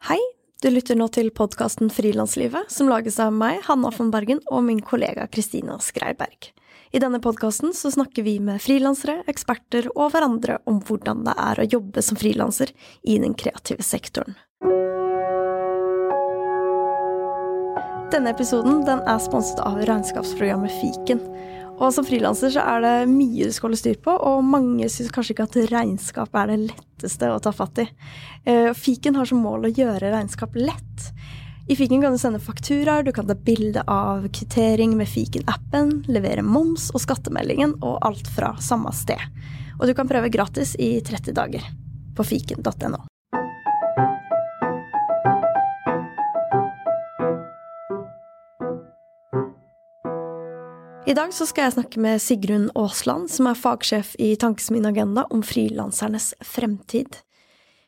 Hei, du lytter nå til podkasten Frilanslivet, som lages av meg, Hanna von Bergen, og min kollega Kristina Skreiberg. I denne podkasten så snakker vi med frilansere, eksperter og hverandre om hvordan det er å jobbe som frilanser i den kreative sektoren. Denne episoden den er sponset av regnskapsprogrammet Fiken. Og som frilanser så er det mye du skal holde styr på, og mange syns kanskje ikke at regnskap er det letteste å ta fatt i. Eh, Fiken har som mål å gjøre regnskap lett. I Fiken kan du sende fakturaer, du kan ta bilde av kvittering med Fiken-appen, levere moms og skattemeldingen, og alt fra samme sted. Og du kan prøve gratis i 30 dager på fiken.no. I dag skal jeg snakke med Sigrun Aasland, som er fagsjef i Tankesmien Agenda om frilansernes fremtid.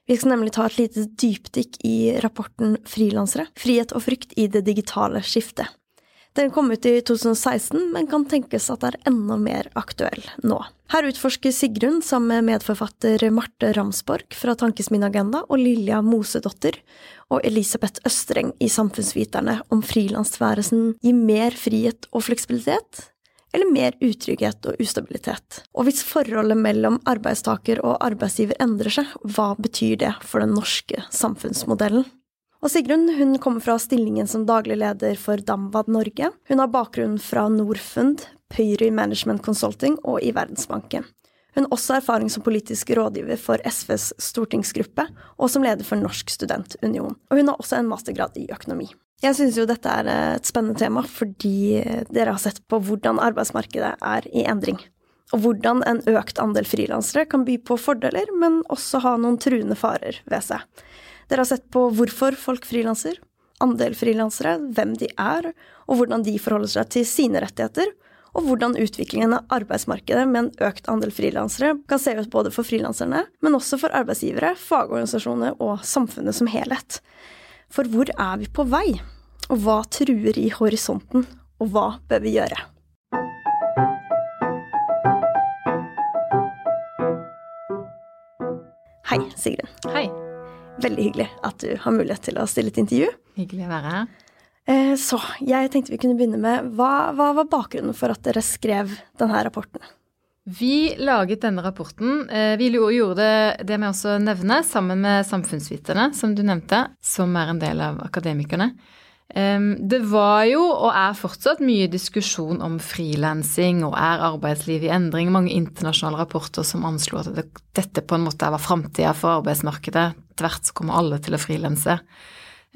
Vi skal nemlig ta et lite dypdykk i rapporten Frilansere – frihet og frykt i det digitale skiftet. Den kom ut i 2016, men kan tenkes at er enda mer aktuell nå. Her utforsker Sigrun sammen med medforfatter Marte Ramsborg fra Tankesmien Agenda og Lilja Mosedotter og Elisabeth Østreng i Samfunnsviterne om frilansværelsen gir mer frihet og fleksibilitet, eller mer utrygghet og ustabilitet? Og hvis forholdet mellom arbeidstaker og arbeidsgiver endrer seg, hva betyr det for den norske samfunnsmodellen? Og Sigrun hun kommer fra stillingen som daglig leder for Damvad Norge. Hun har bakgrunn fra Norfund, Pøyry Management Consulting og i Verdensbanken. Hun har også erfaring som politisk rådgiver for SVs stortingsgruppe og som leder for Norsk studentunion. Og hun har også en mastergrad i økonomi. Jeg syns jo dette er et spennende tema fordi dere har sett på hvordan arbeidsmarkedet er i endring. Og hvordan en økt andel frilansere kan by på fordeler, men også ha noen truende farer ved seg. Dere har sett på hvorfor folk frilanser, andel frilansere, hvem de er, og hvordan de forholder seg til sine rettigheter, og hvordan utviklingen av arbeidsmarkedet med en økt andel frilansere kan se ut både for frilanserne, men også for arbeidsgivere, fagorganisasjoner og samfunnet som helhet. For hvor er vi på vei? Og hva truer i horisonten? Og hva bør vi gjøre? Hei, Sigrun. Hei. Veldig hyggelig at du har mulighet til å stille et intervju. Hyggelig å være her. Eh, så jeg tenkte vi kunne begynne med hva, hva var bakgrunnen for at dere skrev denne rapporten? Vi laget denne rapporten. Eh, vi gjorde det, med å nevne, sammen med Samfunnsviterne, som du nevnte, som er en del av Akademikerne. Det var jo, og er fortsatt, mye diskusjon om frilansing og er arbeidsliv i endring. Mange internasjonale rapporter som anslo at dette på en måte var framtida for arbeidsmarkedet. Tvert så kommer alle til å frilanse.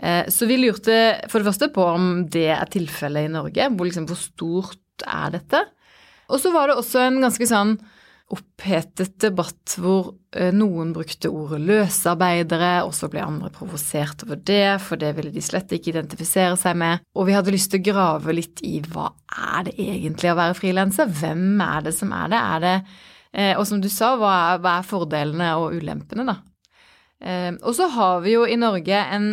Eh, så vi lurte for det første på om det er tilfellet i Norge. Hvor, liksom, hvor stort er dette? Og så var det også en ganske sånn opphetet debatt hvor eh, noen brukte ordet løsarbeidere, og så ble andre provosert over det, for det ville de slett ikke identifisere seg med. Og vi hadde lyst til å grave litt i hva er det egentlig å være frilanser? Hvem er det som er det? Er det eh, og som du sa, hva er, hva er fordelene og ulempene, da? Og så har vi jo i Norge en,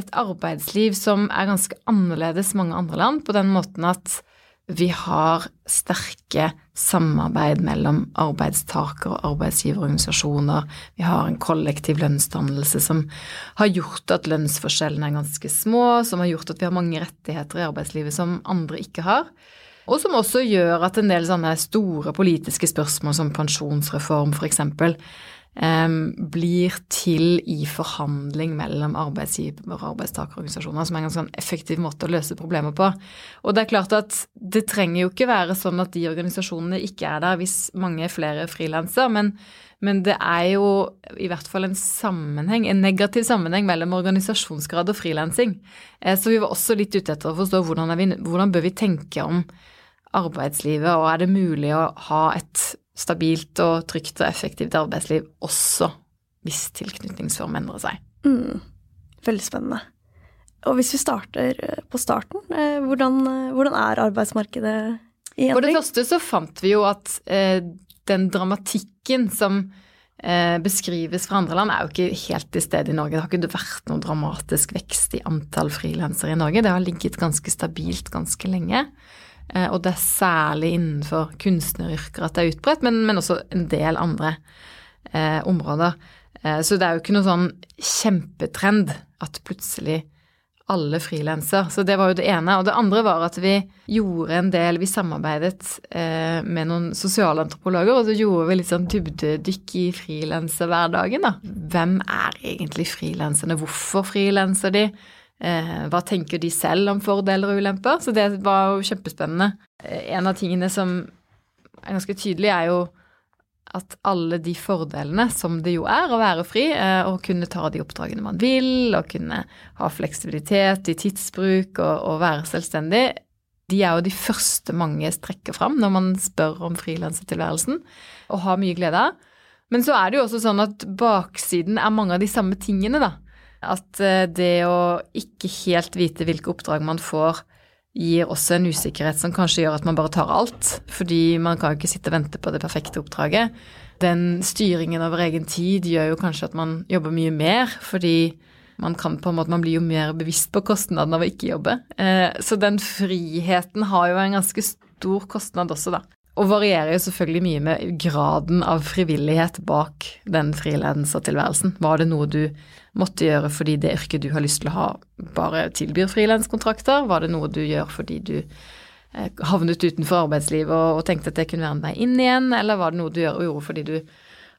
et arbeidsliv som er ganske annerledes mange andre land, på den måten at vi har sterke samarbeid mellom arbeidstaker- og arbeidsgiverorganisasjoner. Vi har en kollektiv lønnsdannelse som har gjort at lønnsforskjellene er ganske små, som har gjort at vi har mange rettigheter i arbeidslivet som andre ikke har. Og som også gjør at en del sånne store politiske spørsmål som pensjonsreform f.eks blir til i forhandling mellom arbeidsgiver- og arbeidstakerorganisasjoner, som er en ganske sånn effektiv måte å løse problemer på. Og det er klart at det trenger jo ikke være sånn at de organisasjonene ikke er der hvis mange er flere frilanser, men, men, det er jo i hvert fall en sammenheng, en negativ sammenheng mellom organisasjonsgrad og frilansing. Eh, så vi var også litt ute etter å forstå hvordan, vi, hvordan bør vi tenke om arbeidslivet, og er det mulig å ha et stabilt og trygt og effektivt arbeidsliv også hvis tilknytningsform endrer seg. Mm. Veldig spennende. Og hvis vi starter eh, på starten, eh, hvordan, eh, hvordan er arbeidsmarkedet i endring? For det første så fant vi jo at eh, den dramatikken som eh, beskrives fra andre land, er jo ikke helt til stede i Norge. Det har ikke vært noen dramatisk vekst i antall frilansere i Norge. Det har ligget ganske stabilt ganske lenge. Eh, og det er særlig innenfor kunstneryrker at det er utbredt, men, men også en del andre eh, områder. Eh, så det er jo ikke noe sånn kjempetrend at plutselig alle frilanser. Så det var jo det ene. Og det andre var at vi gjorde en del Vi samarbeidet eh, med noen sosialantropologer, og så gjorde vi litt sånn dybdedykk i frilanserhverdagen, da. Hvem er egentlig frilanserne? Hvorfor frilanser de? Eh, hva tenker de selv om fordeler og ulemper? Så det var jo kjempespennende. Eh, en av tingene som er ganske tydelig, er jo at alle de fordelene som det jo er å være fri, eh, kunne ta de oppdragene man vil, og kunne ha fleksibilitet i tidsbruk og, og være selvstendig, de er jo de første mange strekker fram når man spør om frilansertilværelsen, og har mye glede av. Men så er det jo også sånn at baksiden er mange av de samme tingene, da. At eh, det å ikke helt vite hvilke oppdrag man får, gir også en usikkerhet som kanskje gjør at man bare tar alt. Fordi man kan jo ikke sitte og vente på det perfekte oppdraget. Den styringen over egen tid gjør jo kanskje at man jobber mye mer, fordi man kan på en måte, man blir jo mer bevisst på kostnaden av å ikke jobbe. Eh, så den friheten har jo en ganske stor kostnad også, da. Og varierer jo selvfølgelig mye med graden av frivillighet bak den frilansertilværelsen. Var det noe du måtte gjøre fordi det yrket du har lyst til å ha, bare tilbyr frilanskontrakter? Var det noe du gjør fordi du eh, havnet utenfor arbeidslivet og, og, tenkte at det kunne være en vei inn igjen, eller var det noe du gjorde fordi du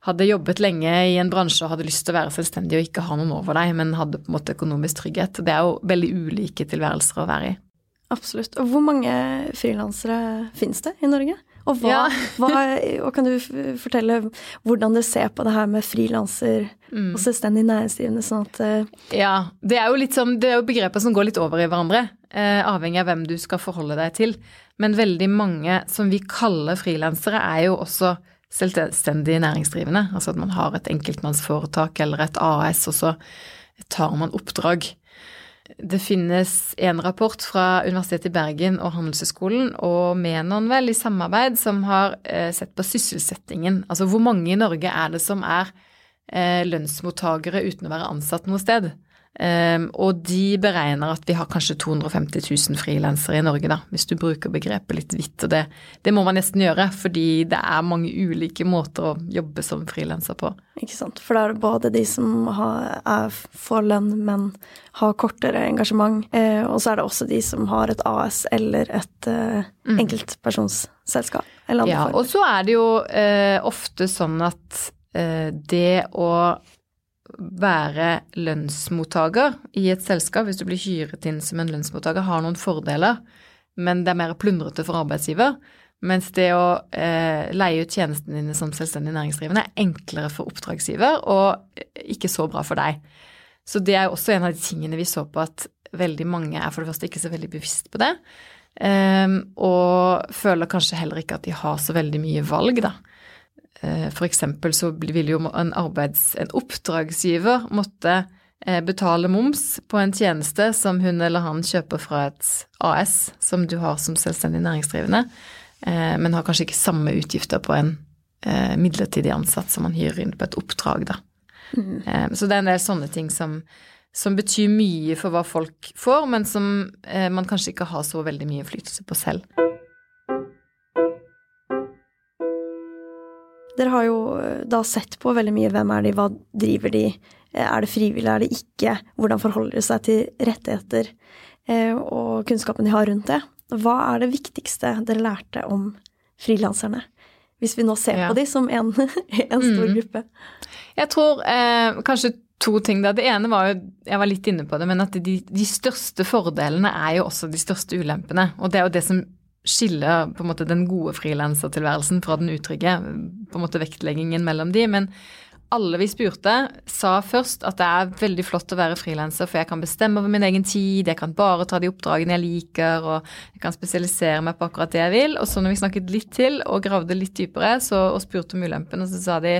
hadde jobbet lenge i en bransje og hadde lyst til å være selvstendig og ikke ha noen over deg, men hadde på en måte økonomisk trygghet. Det er jo veldig ulike tilværelser å være i. Absolutt. Og hvor mange frilansere finnes det i Norge? Og, hva, ja. hva, og kan du fortelle hvordan dere ser på det her med frilanser mm. og selvstendig næringsdrivende? sånn at uh... Ja, det er jo litt sånn, det er jo begreper som går litt over i hverandre, eh, avhengig av hvem du skal forholde deg til. Men veldig mange som vi kaller frilansere, er jo også selvstendig næringsdrivende. Altså at man har et enkeltmannsforetak eller et AS, og så tar man oppdrag. Det finnes en rapport fra Universitetet i Bergen og Handelshøyskolen og Menon vel i samarbeid som har eh, sett på sysselsettingen. Altså hvor mange i Norge er det som er eh, lønnsmottakere uten å være ansatt noe sted? Um, og de beregner at vi har kanskje 250 000 frilansere i Norge, da, hvis du bruker begrepet litt vidt. Og det, det, må man nesten gjøre, fordi det er mange ulike måter å jobbe som frilanser på. Ikke sant. For det er både de som har, er, får lønn, men har kortere engasjement. Eh, og så er det også de som har et AS eller et eh, mm. enkeltpersonsselskap. Eller ja, og så er det jo eh, ofte sånn at eh, det å være lønnsmottaker i et selskap, hvis du blir hyret inn som en lønnsmottaker, har noen fordeler, men det er mer plundrete for arbeidsgiver. Mens det å eh, leie ut tjenestene dine som selvstendig næringsdrivende er enklere for oppdragsgiver og ikke så bra for deg. Så det er også en av de tingene vi så på at veldig mange er for det første ikke så veldig bevisst på det. Eh, og føler kanskje heller ikke at de har så veldig mye valg, da. Eh, for eksempel så vil jo en, arbeids, en oppdragsgiver måtte eh, betale moms på en tjeneste som hun eller han kjøper fra et AS som du har som selvstendig næringsdrivende, eh, men har kanskje ikke samme utgifter på en midlertidig ansatt som man hyrer inn på et oppdrag, da. Mm. Så det er en del sånne ting som, som betyr mye for hva folk får, men som man kanskje ikke har så veldig mye innflytelse på selv. Dere har jo eh, da sett på veldig mye hvem er de, hva driver de, eh, er det frivillig, er det ikke, hvordan forholder de seg til rettigheter eh, og kunnskapen de har rundt det. Hva er det viktigste dere lærte om frilanserne? Hvis vi nå ser ja. på de som en, en stor mm. gruppe. Jeg tror eh, kanskje to ting da. Det ene var jo, jeg var litt inne på det, men at de, de største fordelene er jo også de største ulempene. Og det er jo det som skille på en måte den gode frilansertilværelsen fra den utrygge, på en måte vektleggingen mellom de. Men alle vi spurte, sa først at det er veldig flott å være frilanser, for jeg kan bestemme over min egen tid, jeg kan bare ta de oppdragene jeg liker, og jeg kan spesialisere meg på akkurat det jeg vil. Og så når vi snakket litt til og gravde litt dypere så, og spurte om ulempene, så sa de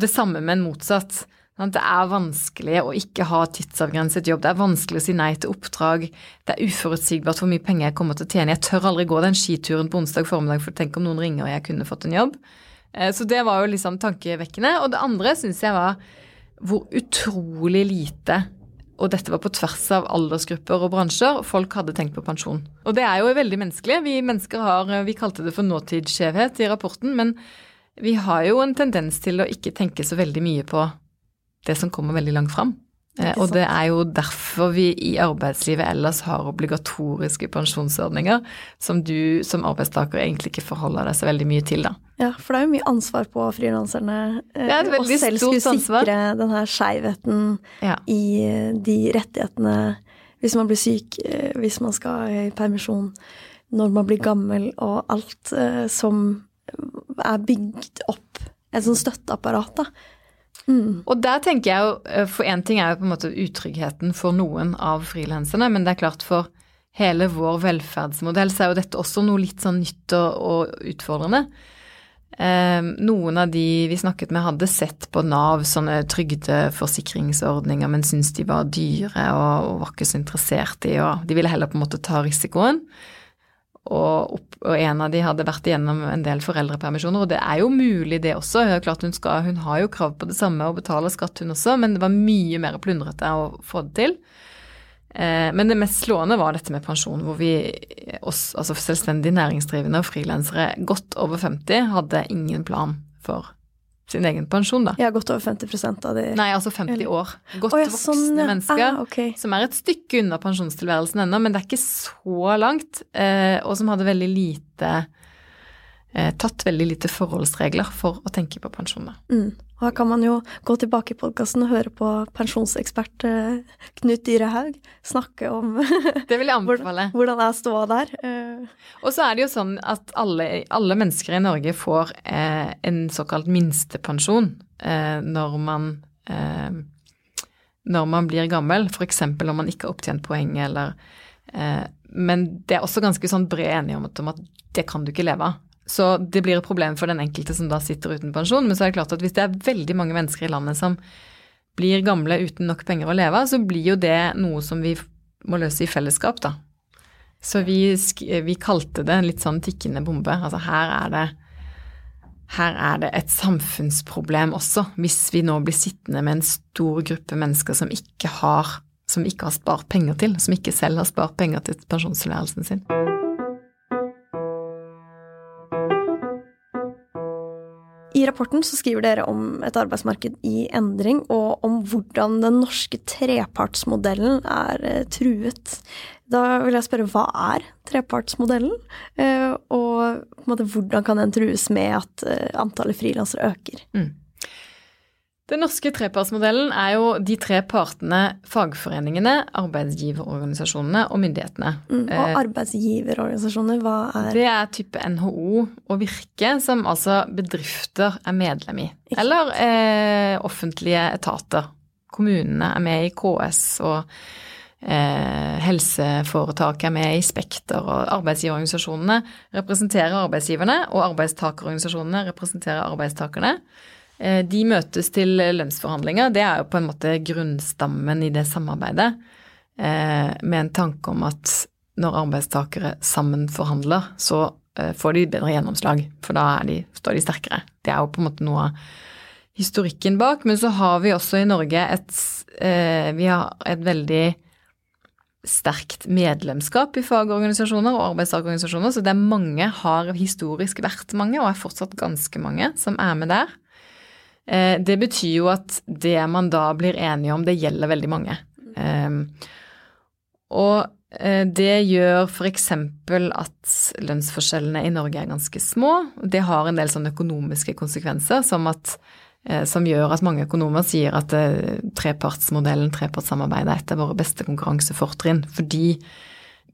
det samme, men motsatt. Det er vanskelig å ikke ha tidsavgrenset jobb. Det er vanskelig å si nei til oppdrag. Det er uforutsigbart hvor mye penger jeg kommer til å tjene. Jeg tør aldri gå den skituren på onsdag formiddag for tenk om noen ringer og jeg kunne fått en jobb. Eh, så det var jo liksom tankevekkende. Og det andre syns jeg var hvor utrolig lite og dette var på tvers av aldersgrupper og bransjer, folk hadde tenkt på pensjon. Og det er jo veldig menneskelig. Vi mennesker har Vi kalte det for nåtidsskjevhet i rapporten, men vi har jo en tendens til å ikke tenke så veldig mye på det som kommer veldig langt fram. Eh, og det er jo derfor vi i arbeidslivet ellers har obligatoriske pensjonsordninger som du som arbeidstaker egentlig ikke forholder deg så veldig mye til, da. Ja, for det er jo mye ansvar på frilanserne. å er selv skulle ansvar. sikre den her skeivheten Ja. i eh, de rettighetene hvis man blir syk, eh, hvis man skal i permisjon, når man blir gammel, og alt eh, som er bygd opp. Et sånt støtteapparat, da. Mm. Og der tenker jeg jo, eh, for én ting er jo på en måte utryggheten for noen av frilanserne, men det er klart for hele vår velferdsmodell så er jo dette også noe litt sånn nytt og, utfordrende. Eh, noen av de vi snakket med hadde sett på Nav sånne trygdeforsikringsordninger, men syntes de var dyre og var ikke så interessert i, og de ville heller på en måte ta risikoen. Og, opp, og en av de hadde vært igjennom en del foreldrepermisjoner, og det er jo mulig det også. Er klart hun, skal, hun har jo krav på det samme og betaler skatt hun også, men det var mye mer plundrete å få det til. Eh, men det mest slående var dette med pensjon, hvor vi, oss, altså selvstendig næringsdrivende og frilansere godt over 50, hadde ingen plan for sin egen pensjon, da. Ja, godt over 50% av de Nei, altså 50 år. Godt oh, ja, voksne sånn, mennesker Ah, okay. som er et stykke unna pensjonstilværelsen ennå, men det er ikke så langt, eh, og som hadde veldig lite eh, Tatt veldig lite forholdsregler for å tenke på pensjon, da. Mm. Og her kan man jo gå tilbake i podkasten og høre på pensjonsekspert eh, Knut Dyrehaug snakke om Det vil jeg anbefale. hvordan er ståa der. Eh, Og så er det jo sånn at alle, alle mennesker i Norge får eh, en såkalt minstepensjon eh, når man eh, når man blir gammel, f.eks. om man ikke har opptjent poeng eller eh, Men det er også ganske sånn bred enighet om at det kan du ikke leve av. Så det blir et problem for den enkelte som da sitter uten pensjon. Men så er det klart at hvis det er veldig mange mennesker i landet som blir gamle uten nok penger å leve av, så blir jo det noe som vi må løse i fellesskap, da. Så vi, vi kalte det en litt sånn tikkende bombe. Altså her er det her er det et samfunnsproblem også, hvis vi nå blir sittende med en stor gruppe mennesker som ikke har, som ikke har spart penger til, som ikke selv har spart penger til pensjonstilværelsen sin. I rapporten så skriver dere om et arbeidsmarked i endring, og om hvordan den norske trepartsmodellen er eh, truet. Da vil jeg spørre hva er trepartsmodellen, eh, og på en måte, hvordan kan den trues med at eh, antallet frilansere øker? Den norske trepartsmodellen er jo de tre partene fagforeningene, arbeidsgiverorganisasjonene og myndighetene. Mm, Eh, og arbeidsgiverorganisasjoner, hva er Det er type NHO og Virke, som altså bedrifter er medlem i. Eller eh, offentlige etater. Kommunene er med i KS, og eh, helseforetak er med i Spekter, og arbeidsgiverorganisasjonene representerer arbeidsgiverne, og arbeidstakerorganisasjonene representerer arbeidstakerne. Eh, De møtes til lønnsforhandlinger. Det er jo på en måte grunnstammen i det samarbeidet, eh, med en tanke om at når arbeidstakere sammen forhandler, så eh, får de bedre gjennomslag, for da de, står de sterkere. Det er jo på en måte noe av historikken bak. Men så har vi også i Norge et, vi har et veldig sterkt medlemskap i fagorganisasjoner og arbeidstakerorganisasjoner, så det er mange, har historisk vært mange, og er fortsatt ganske mange, som er med der. Eh, Det betyr jo at det man da blir enige om, det gjelder veldig mange. Eh, Og eh, det gjør f.eks. at lønnsforskjellene i Norge er ganske små. Det har en del sånne økonomiske konsekvenser, som, at, som gjør at mange økonomer sier at trepartsmodellen, trepartssamarbeidet, er et av våre beste konkurransefortrinn. Fordi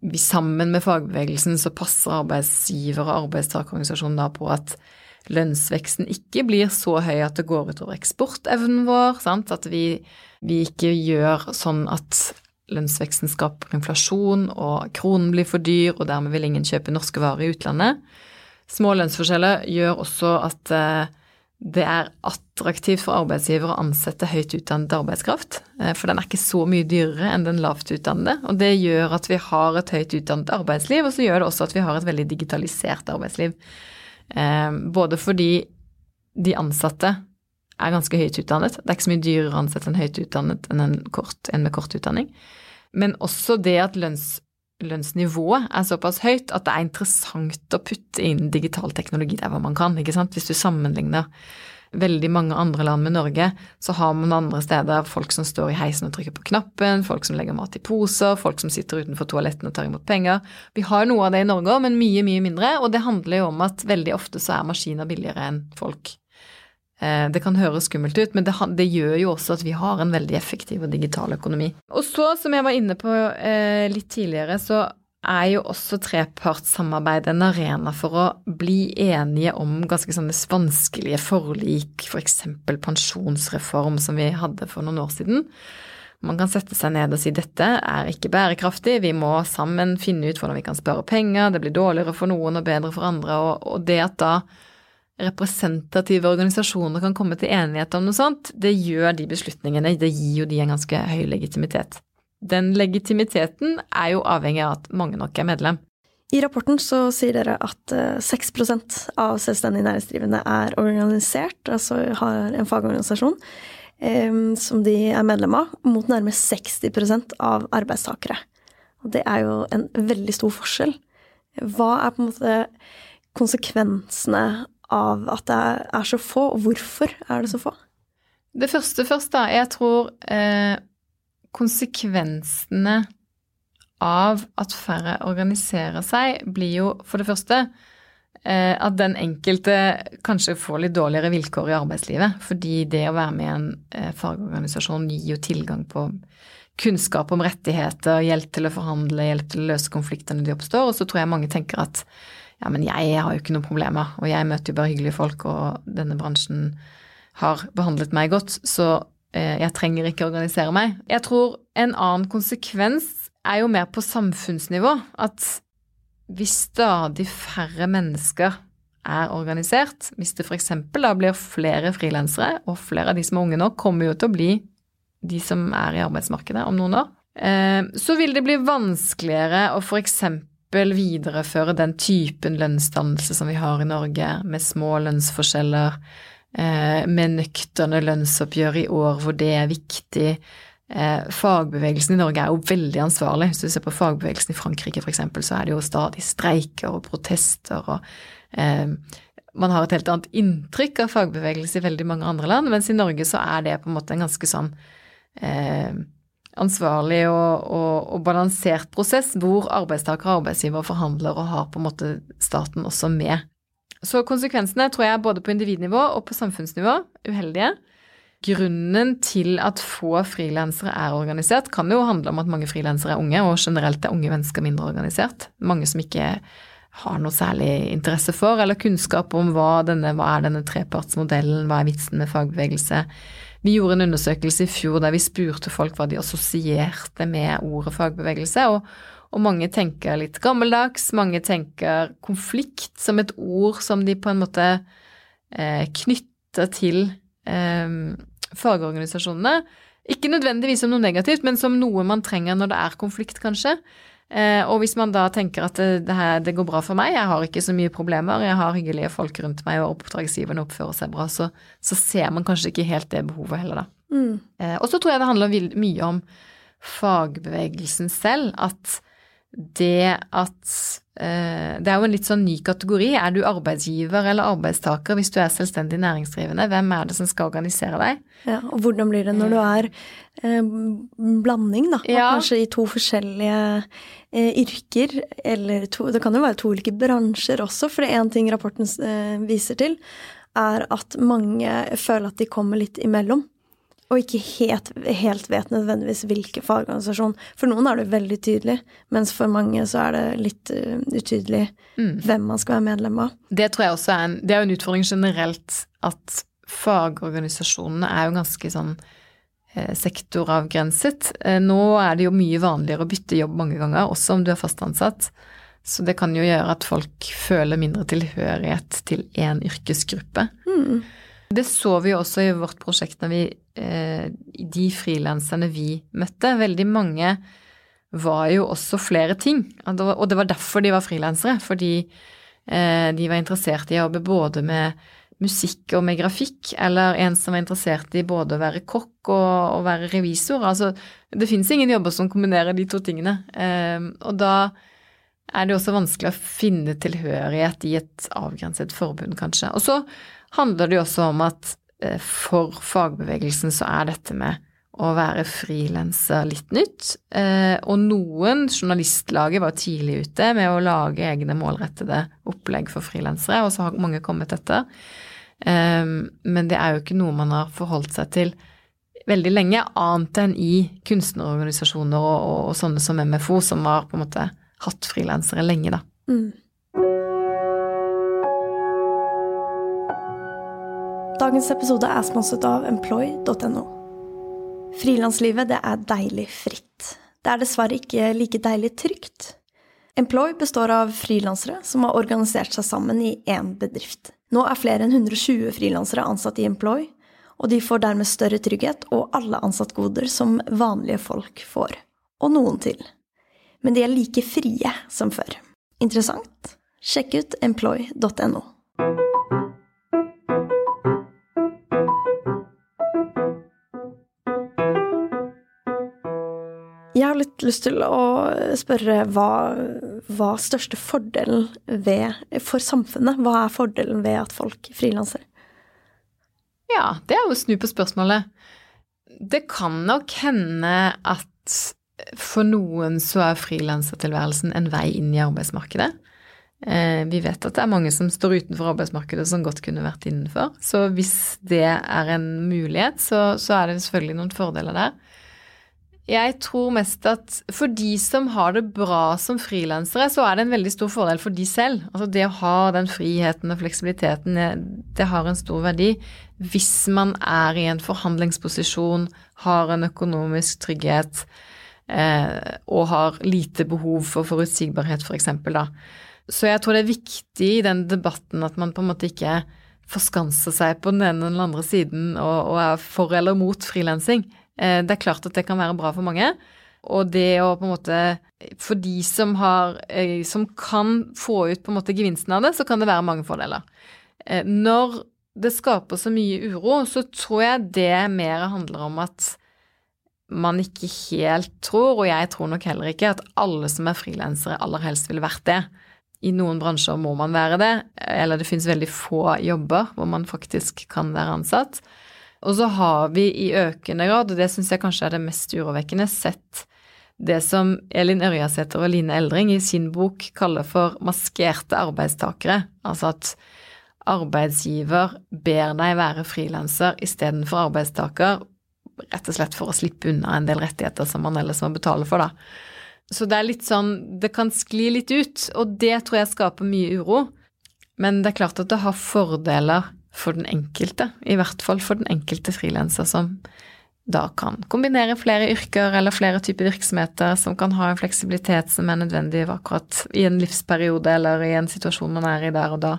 vi sammen med fagbevegelsen så passer arbeidsgiver- og arbeidstakerorganisasjonen da på at lønnsveksten ikke blir så høy at det går utover eksportevnen vår. Sant? At vi, vi ikke gjør sånn at lønnsveksten skaper inflasjon, og kronen blir for dyr, og dermed vil ingen kjøpe norske varer i utlandet. Små lønnsforskjeller gjør også at eh, det er attraktivt for arbeidsgiver å ansette høyt utdannet arbeidskraft, eh, for den er ikke så mye dyrere enn den lavt utdannede. Og det gjør at vi har et høyt utdannet arbeidsliv, og så gjør det også at vi har et veldig digitalisert arbeidsliv. Eh, Både fordi de ansatte er ganske høyt utdannet. Det er ikke så mye dyrere å ansette en høyt utdannet enn en, kort, en med kort utdanning. Men også det at lønns, lønnsnivået er såpass høyt at det er interessant å putte inn digital teknologi der hvor man kan. ikke sant? Hvis du sammenligner veldig mange andre land med Norge, så har man andre steder folk som står i heisen og trykker på knappen, folk som legger mat i poser, folk som sitter utenfor toalettene og tar imot penger. Vi har noe av det i Norge òg, men mye, mye mindre, og det handler jo om at veldig ofte så er maskiner billigere enn folk. Eh, det kan høres skummelt ut, men det, det, gjør jo også at vi har en veldig effektiv og digital økonomi. Og så, som jeg var inne på eh, litt tidligere, så er jo også trepartssamarbeid en arena for å bli enige om ganske sånne vanskelige forlik, f.eks. For pensjonsreform som vi hadde for noen år siden. Man kan sette seg ned og si dette er ikke bærekraftig, vi må sammen finne ut hvordan vi kan spare penger, det blir dårligere for noen og bedre for andre, og, det at da representative organisasjoner kan komme til enighet om noe sånt, det gjør de beslutningene, det gir jo de en ganske høy legitimitet den legitimiteten er jo avhengig av at mange nok er medlem. I rapporten så sier dere at 6 eh, av selvstendig næringsdrivende er organisert, altså har en fagorganisasjon som de er medlem av, mot nærmere 60 av arbeidstakere. Og det er jo en veldig stor forskjell. Hva er på en måte konsekvensene av at det er så få, og hvorfor er det så få? Det første først, da. Jeg tror eh, konsekvensene av at færre organiserer seg, blir jo for det første eh, at den enkelte kanskje får litt dårligere vilkår i arbeidslivet. Fordi det å være med i en eh, fagorganisasjon gir jo tilgang på kunnskap om rettigheter, hjelp til å forhandle, hjelp til å løse konfliktene de oppstår. Og så tror jeg mange tenker at ja, men jeg har jo ikke noen problemer, og jeg møter jo bare hyggelige folk, og denne bransjen har behandlet meg godt, så jeg trenger ikke organisere meg. Jeg tror en annen konsekvens er jo mer på samfunnsnivå. At hvis stadig færre mennesker er organisert, hvis det f.eks. da blir flere frilansere, og flere av de som er unge nå, kommer jo til å bli de som er i arbeidsmarkedet om noen år, eh, så vil det bli vanskeligere å f.eks. videreføre den typen lønnsdannelse som vi har i Norge, med små lønnsforskjeller, Eh, med nøkterne lønnsoppgjør i år hvor det er viktig. Eh, fagbevegelsen i Norge er jo veldig ansvarlig. Hvis du ser på fagbevegelsen i Frankrike f.eks., så er det jo stadig streiker og protester og eh, man har et helt annet inntrykk av fagbevegelse i veldig mange andre land, mens i Norge så er det på en måte en ganske sånn eh, ansvarlig og, og, og, balansert prosess hvor arbeidstaker og arbeidsgiver forhandler og har på en måte staten også med. Så konsekvensene tror jeg både på individnivå og på samfunnsnivå uheldige. Grunnen til at få frilansere er organisert, kan jo handle om at mange frilansere er unge, og generelt er unge mennesker mindre organisert. Mange som ikke har noe særlig interesse for eller kunnskap om hva, denne, hva er denne trepartsmodellen, hva er vitsen med fagbevegelse. Vi gjorde en undersøkelse i fjor der vi spurte folk hva de assosierte med ordet fagbevegelse, og og mange tenker litt gammeldags, mange tenker konflikt som et ord som de på en måte eh, knytter til eh, fagorganisasjonene. Ikke nødvendigvis som noe negativt, men som noe man trenger når det er konflikt, kanskje. Eh, og hvis man da tenker at det, det, her, det, går bra for meg, jeg har ikke så mye problemer, jeg har hyggelige folk rundt meg, og oppdragsgiverne oppfører seg bra, så, så, ser man kanskje ikke helt det behovet heller, da. Mm. Eh, og så tror jeg det handler mye om fagbevegelsen selv, at det at eh, Det er jo en litt sånn ny kategori. Er du arbeidsgiver eller arbeidstaker hvis du er selvstendig næringsdrivende? Hvem er det som skal organisere deg? Ja, Og hvordan blir det når du er eh, blanding, da? Ja. Kanskje i to forskjellige eh, yrker, eller to, Det kan jo være to ulike bransjer også, for det er én ting rapporten eh, viser til, er at mange føler at de kommer litt imellom og ikke helt, helt, vet nødvendigvis hvilken fagorganisasjon. For noen er det veldig tydelig, mens for mange så er det litt uh, utydelig mm. hvem man skal være medlem av. Det tror jeg også er en, det er en utfordring generelt at fagorganisasjonene er jo ganske sånn eh, sektoravgrenset. Eh, nå er det jo mye vanligere å bytte jobb mange ganger, også om du er fast ansatt. Så det kan jo gjøre at folk føler mindre tilhørighet til én yrkesgruppe. Mm. Det så vi også i vårt prosjekt når vi eh, De frilanserne vi møtte, veldig mange var jo også flere ting. Og det var derfor de var frilansere. Fordi eh, de var interessert i å jobbe både med musikk og med grafikk, eller en som var interessert i både å være kokk og å være revisor. Altså, det fins ingen jobber som kombinerer de to tingene. Eh, og da er det også vanskelig å finne tilhørighet i et avgrenset forbund, kanskje. Og så handler det jo også om at eh, for fagbevegelsen så er dette med å være frilanser litt nytt. Eh, og noen, journalistlaget var tidlig ute med å lage egne målrettede opplegg for frilansere, og så har mange kommet etter. Eh, men det er jo ikke noe man har forholdt seg til veldig lenge, annet enn i kunstnerorganisasjoner og, og, og sånne som MFO, som har på en måte hatt frilansere lenge, da. Mm. Dagens episode er sponset av employ.no. Frilanslivet, er deilig fritt. Det er dessverre ikke like deilig trygt. Employ består av frilansere som har organisert seg sammen i én bedrift. Nå er flere enn 120 frilansere ansatt i Employ, og de får dermed større trygghet og alle ansattgoder som vanlige folk får. Og noen til. Men de er like frie som før. Interessant? Sjekk ut employ.no. har litt lyst til å spørre hva, hva største fordelen ved, for samfunnet? Hva er fordelen ved at folk frilanser? Ja, det er jo å snu på spørsmålet. Det kan nok hende at for noen så er frilansertilværelsen en vei inn i arbeidsmarkedet. Eh, vi vet at det er mange som står utenfor arbeidsmarkedet som godt kunne vært innenfor. Så hvis det er en mulighet, så, så er det selvfølgelig noen fordeler der. Jeg tror mest at for de som har det bra som frilansere, så er det en veldig stor fordel for de selv. Altså det å ha den friheten og fleksibiliteten, det har en stor verdi. Hvis man er i en forhandlingsposisjon, har en økonomisk trygghet eh, og har lite behov for forutsigbarhet, f.eks., for eksempel, da. Så jeg tror det er viktig i den debatten at man på en måte ikke forskanser seg på den ene eller den andre siden og, og er for eller mot frilansing. Eh, det er klart at det kan være bra for mange. Og det å på en måte For de som har eh, Som kan få ut på en måte gevinsten av det, så kan det være mange fordeler. Eh, når det skaper så mye uro, så tror jeg det mer handler om at man ikke helt tror, og jeg tror nok heller ikke, at alle som er frilansere aller helst ville vært det. I noen bransjer må man være det, eller det finnes veldig få jobber hvor man faktisk kan være ansatt. Og så har vi i økende grad, og det syns jeg kanskje er det mest urovekkende, sett det som Elin Ørjasæter og Line Eldring i sin bok kaller for maskerte arbeidstakere. Altså at arbeidsgiver ber deg være frilanser istedenfor arbeidstaker, rett og slett for å slippe unna en del rettigheter som man ellers må betale for, da. Så det er litt sånn Det kan skli litt ut, og det tror jeg skaper mye uro. Men det er klart at det har fordeler for den enkelte, i hvert fall for den enkelte frilanser som da kan kombinere flere yrker eller flere typer virksomheter, som kan ha en fleksibilitet som er nødvendig akkurat i en livsperiode eller i en situasjon man er i der og da.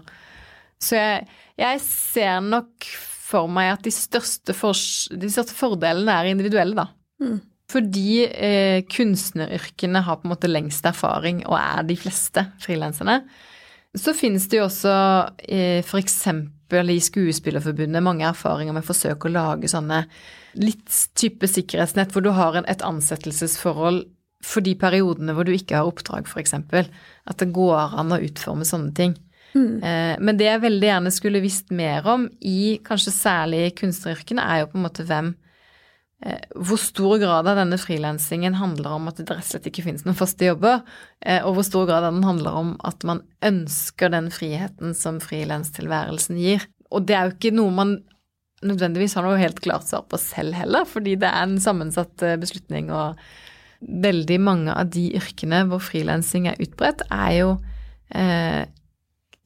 Så jeg, jeg ser nok for meg at de største, for, de største fordelene er individuelle, da. Mm. Fordi eh, kunstneryrkene har på en måte lengst erfaring, og er de fleste frilanserne. Så finnes det jo også eh, eksempel i Skuespillerforbundet mange erfaringer med forsøk å lage sånne litt type sikkerhetsnett hvor du har en, et ansettelsesforhold for de periodene hvor du ikke har oppdrag, f.eks. At det går an å utforme sånne ting. Mm. Eh, men det jeg veldig gjerne skulle visst mer om i kanskje særlig kunstneryrkene, er jo på en måte hvem hvor stor grad av denne frilansingen handler om at det rett og slett ikke finnes noen faste jobber, eh, og hvor stor grad av den handler om at man ønsker den friheten som frilanstilværelsen gir. Og det er jo ikke noe man nødvendigvis har noe helt klart svar på selv heller, fordi det er en sammensatt eh, beslutning, og veldig mange av de yrkene hvor frilansing er utbredt, er jo eh,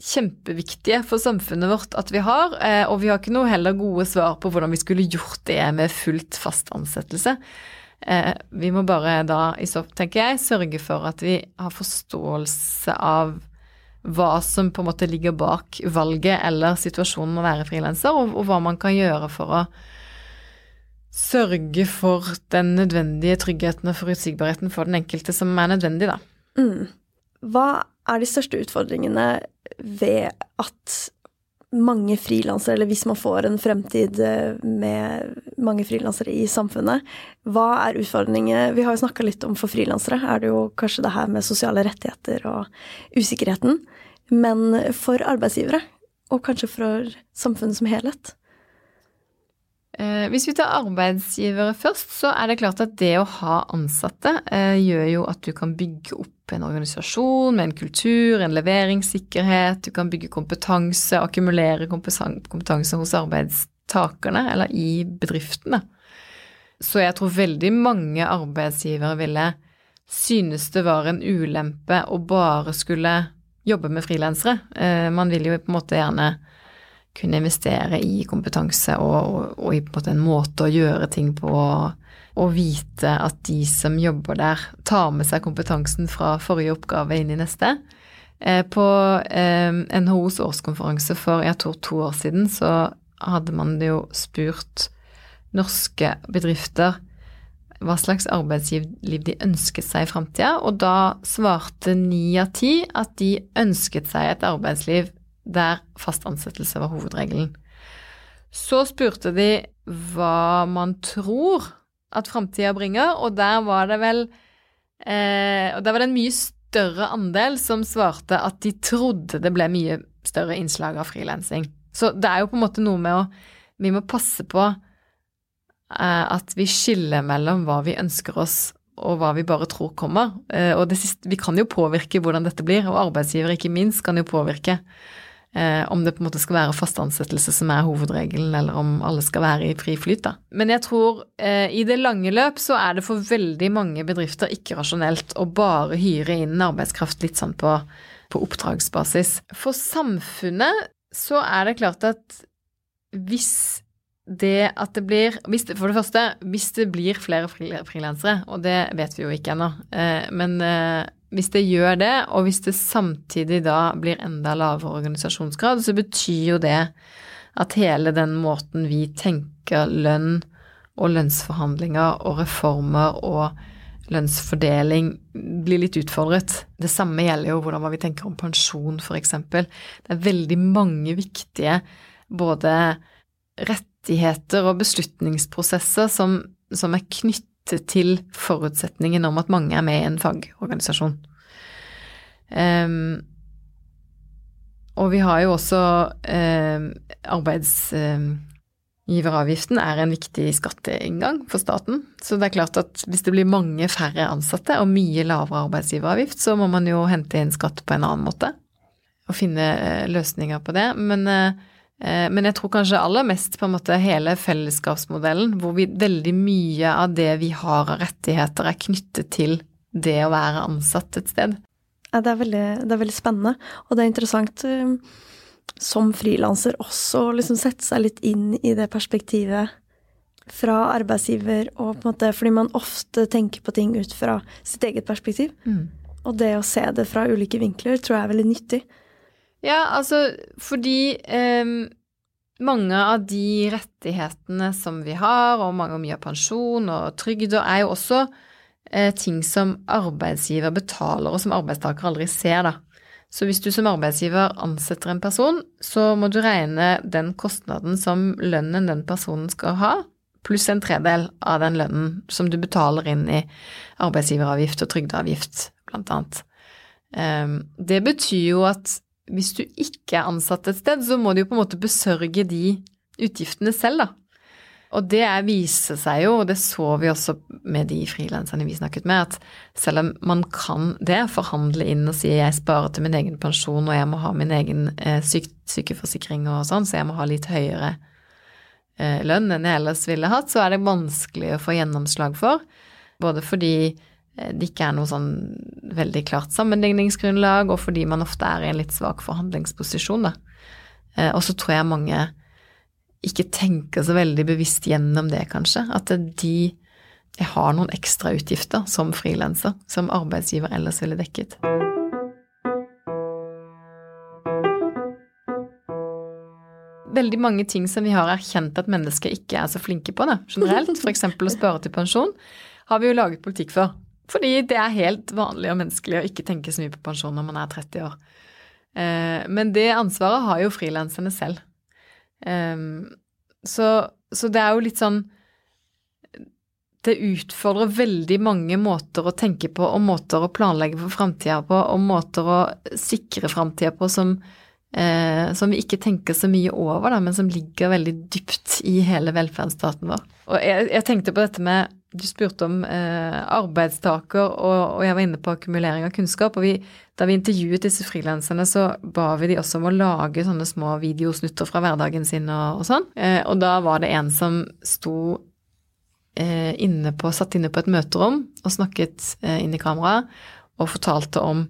kjempeviktige for samfunnet vårt at vi har, eh, og vi har ikke noe heller gode svar på hvordan vi skulle gjort det med fullt fast ansettelse. Eh, vi må bare da, i så tenker jeg, sørge for at vi har forståelse av hva som på en måte ligger bak valget eller situasjonen å være frilanser, og, og hva man kan gjøre for å sørge for den nødvendige tryggheten og forutsigbarheten for den enkelte som er nødvendig, da. Mm. Hva er de største utfordringene ved at mange frilansere, eller hvis man får en fremtid eh, med mange frilansere i samfunnet, hva er utfordringene Vi har jo snakka litt om for frilansere, er det jo kanskje det her med sosiale rettigheter og usikkerheten. Men for arbeidsgivere, og kanskje for samfunnet som helhet, hvis vi tar arbeidsgivere først, så er det klart at det å ha ansatte eh, gjør jo at du kan bygge opp en organisasjon med en kultur, en leveringssikkerhet, du kan bygge kompetanse, akkumulere kompetanse hos arbeidstakerne eller i bedriftene. Så jeg tror veldig mange arbeidsgivere ville synes det var en ulempe å bare skulle jobbe med frilansere. Eh, man vil jo på en måte gjerne kunne investere i kompetanse og, og, og, i en en måte å gjøre ting på. Og vite at de som jobber der, tar med seg kompetansen fra forrige oppgave inn i neste. Eh, på eh, NHOs årskonferanse for jeg tror to år siden så hadde man jo spurt norske bedrifter hva slags arbeidsliv de ønsket seg i framtida, og da svarte ni av ti at de ønsket seg et arbeidsliv der fast ansettelse var hovedregelen. Så spurte de hva man tror at framtida bringer, og der var det vel eh, Og der var det en mye større andel som svarte at de trodde det ble mye større innslag av frilansing. Så det er jo på en måte noe med å Vi må passe på eh, at vi skiller mellom hva vi ønsker oss og hva vi bare tror kommer. Eh, og siste, vi kan jo påvirke hvordan dette blir, og arbeidsgiver ikke minst kan jo påvirke eh, om det på en måte skal være fast ansettelse som er hovedregelen, eller om alle skal være i fri flyt, da. Men jeg tror eh, i det lange løp så er det for veldig mange bedrifter ikke rasjonelt å bare hyre inn arbeidskraft litt sånn på, på oppdragsbasis. For samfunnet så er det klart at hvis det at det blir det, For det første, hvis det blir flere frilansere, og det vet vi jo ikke ennå, eh, men eh, hvis det gjør det, og hvis det samtidig da blir enda lavere organisasjonsgrad, så betyr jo det at hele den måten vi tenker lønn og lønnsforhandlinger og reformer og lønnsfordeling blir litt utfordret. Det samme gjelder jo hvordan vi tenker om pensjon, f.eks. Det er veldig mange viktige både rettigheter og beslutningsprosesser som, som er knyttet til forutsetningen om at mange er med i en fagorganisasjon. Um, og vi har jo også um, Arbeidsgiveravgiften um, er en viktig skatteinngang for staten. Så det er klart at hvis det blir mange færre ansatte og mye lavere arbeidsgiveravgift, så må man jo hente inn skatt på en annen måte og finne uh, løsninger på det. Men uh, Eh, men jeg tror kanskje aller mest på en måte hele fellesskapsmodellen, hvor vi, veldig mye av det vi har av rettigheter, er knyttet til det å være ansatt et sted. Ja, det er veldig, det er veldig spennende, og det er interessant eh, som frilanser også å liksom sette seg litt inn i det perspektivet fra arbeidsgiver, og på en måte fordi man ofte tenker på ting ut fra sitt eget perspektiv. Mm. Og det å se det fra ulike vinkler tror jeg er veldig nyttig. Ja, altså fordi um, mange av de rettighetene som vi har, og mange, mye av pensjon og trygder, er jo også uh, ting som arbeidsgiver betaler, og som arbeidstaker aldri ser, da. Så hvis du som arbeidsgiver ansetter en person, så må du regne den kostnaden som lønnen den personen skal ha, pluss en tredel av den lønnen som du betaler inn i arbeidsgiveravgift og trygdeavgift, blant annet. Um, det betyr jo at hvis du ikke er ansatt et sted, så må du jo på en måte besørge de utgiftene selv, da. Og det viser seg jo, og det så vi også med de frilanserne vi snakket med, at selv om man kan det, forhandle inn og si jeg sparer til min egen pensjon og jeg må ha min egen eh, syk sykeforsikring og sånn, så jeg må ha litt høyere eh, lønn enn jeg ellers ville hatt, så er det vanskelig å få gjennomslag for. Både fordi det ikke er noe sånn veldig klart sammenligningsgrunnlag, og fordi man ofte er i en litt svak forhandlingsposisjon, da. Eh, og så tror jeg mange ikke tenker så veldig bevisst gjennom det, kanskje. At de har noen ekstrautgifter som frilanser, som arbeidsgiver ellers ville dekket. Veldig mange ting som vi har erkjent at mennesker ikke er så flinke på, da, generelt, f.eks. å spare til pensjon, har vi jo laget politikk for. Fordi det er helt vanlig og menneskelig å ikke tenke så mye på pensjon når man er 30 år. Eh, men det ansvaret har jo frilanserne selv. Ehm, så, så, det er jo litt sånn Det utfordrer veldig mange måter å tenke på og måter å planlegge for framtida på og måter å sikre framtida på som eh, som vi ikke tenker så mye over, men som ligger veldig dypt i hele velferdsstaten vår. Og jeg, jeg tenkte på dette med Du spurte om eh, arbeidstaker, og, og, jeg var inne på akkumulering av kunnskap. og vi, Da vi intervjuet disse frilanserne, så ba vi de også om å lage sånne små videosnutter fra hverdagen sin og, og sånn. Eh, og da var det en som sto eh, inne på, satt inne på et møterom og snakket eh, inn i kamera og fortalte om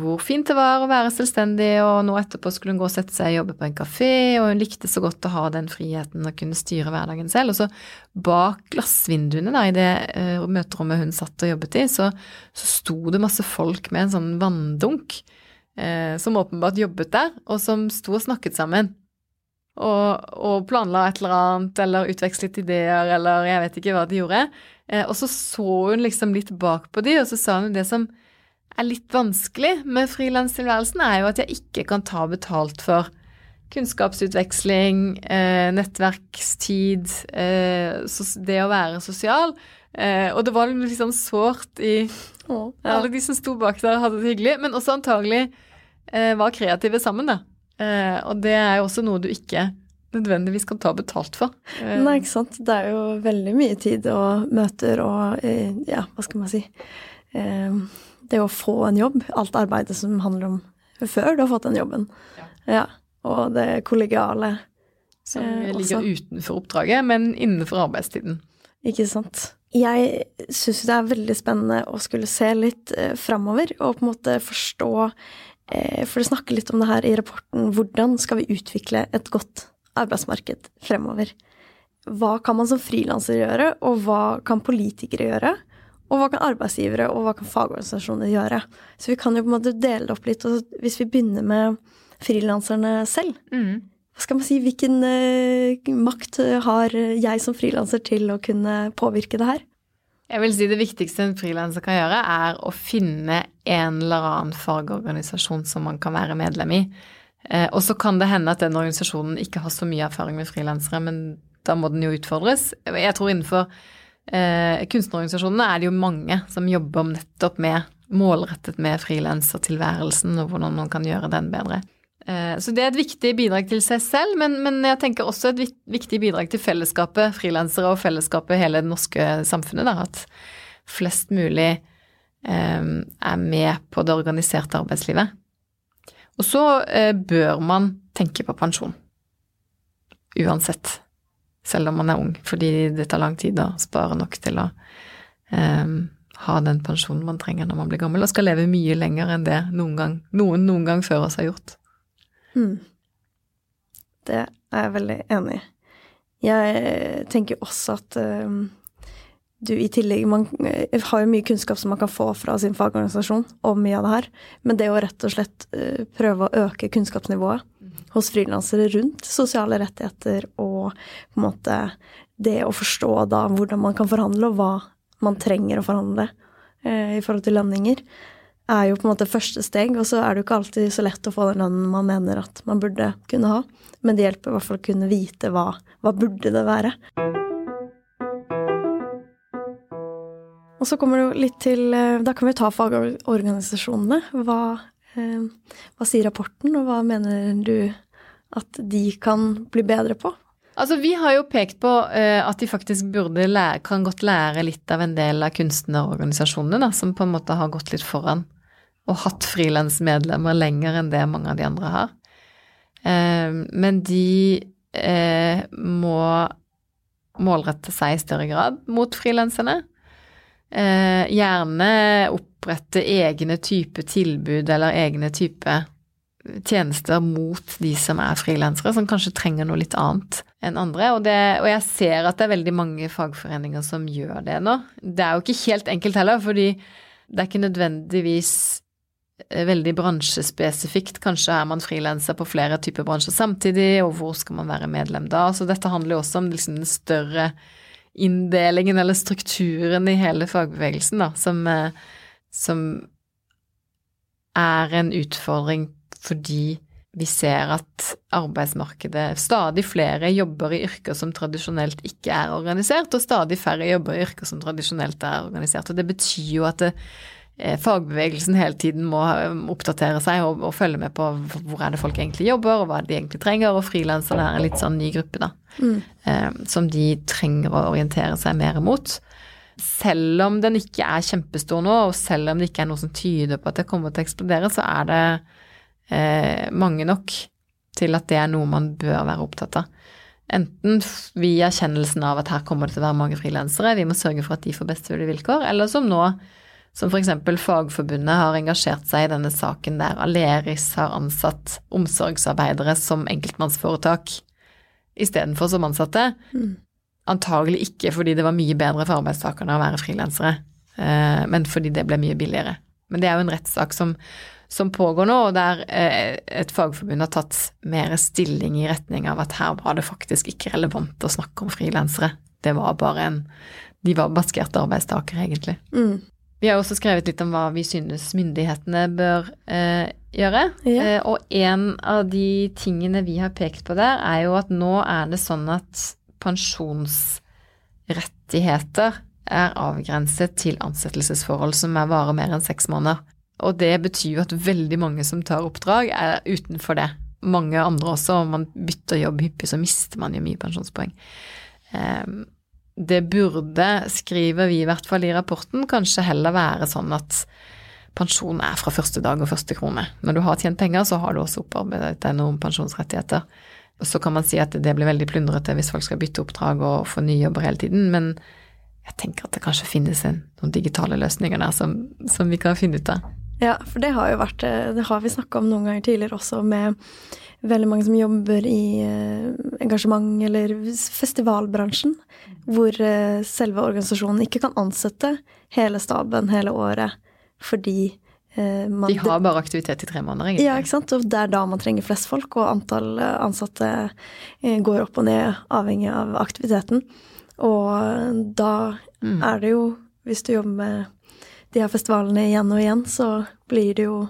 hvor fint det var å være selvstendig, og nå etterpå skulle hun gå og sette seg og jobbe på en kafé, og hun likte så godt å ha den friheten og kunne styre hverdagen selv. Og så bak glassvinduene da, i det uh, møterommet hun satt og jobbet i, så, så sto det masse folk med en sånn vanndunk, uh, som åpenbart jobbet der, og som sto og snakket sammen. Og, og planla et eller annet, eller utvekslet ideer, eller jeg vet ikke hva de gjorde. Uh, og så så hun liksom litt bak på de, og så sa hun det som er litt vanskelig med frilanstilværelsen, er jo at jeg ikke kan ta betalt for kunnskapsutveksling, eh, nettverkstid, eh, det å være sosial. Eh, og det var sånn sårt i Åh, ja. alle de som sto bak der, hadde det hyggelig, men også antagelig eh, var kreative sammen, da. Eh, og det er jo også noe du ikke nødvendigvis kan ta betalt for. Eh, Nei, ikke sant. Det er jo veldig mye tid og møter og ja, hva skal man si det å få en jobb, alt arbeidet som handler om før du har fått den jobben. Ja. ja og det kollegiale. Som eh, ligger også. utenfor oppdraget, men innenfor arbeidstiden. Ikke sant. Jeg syns det er veldig spennende å skulle se litt eh, framover, og på en måte forstå eh, For det snakker litt om det her i rapporten. Hvordan skal vi utvikle et godt arbeidsmarked fremover? Hva kan man som frilanser gjøre, og hva kan politikere gjøre? Og hva kan arbeidsgivere og hva kan fagorganisasjoner gjøre? Så vi kan jo på en måte dele det opp litt. Og hvis vi begynner med frilanserne selv mm. Hva skal man si, hvilken uh, makt har jeg som frilanser til å kunne påvirke det her? Jeg vil si det viktigste en frilanser kan gjøre, er å finne en eller annen fagorganisasjon som man kan være medlem i. Eh, og så kan det hende at den organisasjonen ikke har så mye erfaring med frilansere, men da må den jo utfordres. Jeg tror innenfor eh, kunstnerorganisasjonene er det jo mange som jobber nettopp med målrettet med frilansertilværelsen og hvordan man kan gjøre den bedre. Eh, så det er et viktig bidrag til seg selv, men, men jeg tenker også et viktig bidrag til fellesskapet, frilansere og fellesskapet, hele det norske samfunnet. Da, at flest mulig eh, er med på det organiserte arbeidslivet. Og så eh, bør man tenke på pensjon. Uansett selv om man er ung, fordi det tar lang tid å spare nok til å um, ha den pensjonen man trenger når man blir gammel, og skal leve mye lenger enn det noen, gang, noen noen gang før oss har gjort. Mm. Det er jeg veldig enig i. Jeg tenker også at um, du i tillegg Man eh, har jo mye kunnskap som man kan få fra sin fagorganisasjon om mye av det her, men det å rett og slett uh, prøve å øke kunnskapsnivået hos frilansere rundt sosiale rettigheter og på en måte det å forstå da hvordan man kan forhandle, og hva man trenger å forhandle eh, i forhold til lønninger, er jo på en måte første steg. Og så er det jo ikke alltid så lett å få den lønnen man mener at man burde kunne ha, men det hjelper i hvert fall å kunne vite hva, hva burde det være. Og så kommer det jo litt til eh, Da kan vi ta fagorganisasjonene. Hva, eh, hva sier rapporten, og hva mener du at de kan bli bedre på? Altså, Vi har jo pekt på uh, at de faktisk burde lære, kan godt lære litt av en del av kunstnerorganisasjonene, som på en måte har gått litt foran og hatt frilansmedlemmer lenger enn det mange av de andre har. Uh, men de uh, må målrette seg i større grad mot frilanserne. Gjerne opprette egne type tilbud eller egne type tjenester mot de som er frilansere, som kanskje trenger noe litt annet enn andre. Og, det, og, jeg ser at det er veldig mange fagforeninger som gjør det nå. Det er jo ikke helt enkelt heller, fordi det er ikke nødvendigvis eh, veldig bransjespesifikt. Kanskje er man frilanser på flere typer bransjer samtidig, og hvor skal man være medlem da? Så dette handler jo også om liksom den større inndelingen eller strukturen i hele fagbevegelsen, da, som, eh, som er en utfordring fordi vi ser at arbeidsmarkedet Stadig flere jobber i yrker som tradisjonelt ikke er organisert, og stadig færre jobber i yrker som tradisjonelt er organisert. Og det betyr jo at det, eh, fagbevegelsen hele tiden må eh, oppdatere seg og, og, følge med på hvor er det folk egentlig jobber, og hva de egentlig trenger, og frilanserne er en litt sånn ny gruppe, da. Mm. Eh, som de trenger å orientere seg mer mot. Selv om den ikke er kjempestor nå, og selv om det ikke er noe som tyder på at det kommer til å eksplodere, så er det eh, mange nok til at det er noe man bør være opptatt av. Enten via erkjennelsen av at her kommer det til å være mange frilansere, vi må sørge for at de får best mulig vilkår, eller som nå, som f.eks. Fagforbundet har engasjert seg i denne saken der Aleris har ansatt omsorgsarbeidere som enkeltmannsforetak istedenfor som ansatte. Mm. Antagelig ikke fordi det var mye bedre for arbeidstakerne å være frilansere, eh, men fordi det ble mye billigere. Men det er jo en rettssak som som pågår nå, og der eh, et fagforbund har tatt mer stilling i retning av at her var det faktisk ikke relevant å snakke om frilansere. Det var bare en De var baskerte arbeidstakere, egentlig. Mm. Vi har også skrevet litt om hva vi synes myndighetene bør eh, gjøre. Ja. Eh, og en av de tingene vi har pekt på der, er jo at nå er det sånn at pensjonsrettigheter er avgrenset til ansettelsesforhold som er varer mer enn seks måneder. Og det betyr jo at veldig mange som tar oppdrag, er utenfor det. Mange andre også. Om man bytter jobb hyppig, så mister man jo mye pensjonspoeng. Ehm, det burde, skriver vi i hvert fall i rapporten, kanskje heller være sånn at pensjon er fra første dag og første krone. Når du har tjent penger, så har du også opparbeidet deg noen pensjonsrettigheter. Så kan man si at det blir veldig plundrete hvis folk skal bytte oppdrag og få nye jobber hele tiden, men jeg tenker at det kanskje finnes en, noen digitale løsninger der som, som vi kan finne ut av. Ja, for det har jo vært eh, Det har vi snakka om noen ganger tidligere også, med veldig mange som jobber i eh, engasjement- eller festivalbransjen, hvor eh, selve organisasjonen ikke kan ansette hele staben hele året fordi man De har bare aktivitet i tre måneder, egentlig. Ja, ikke sant. Og det er da man trenger flest folk, og antall ansatte går opp og ned avhengig av aktiviteten. Og da mm. er det jo, hvis du jobber med de her festivalene igjen og igjen, så blir det jo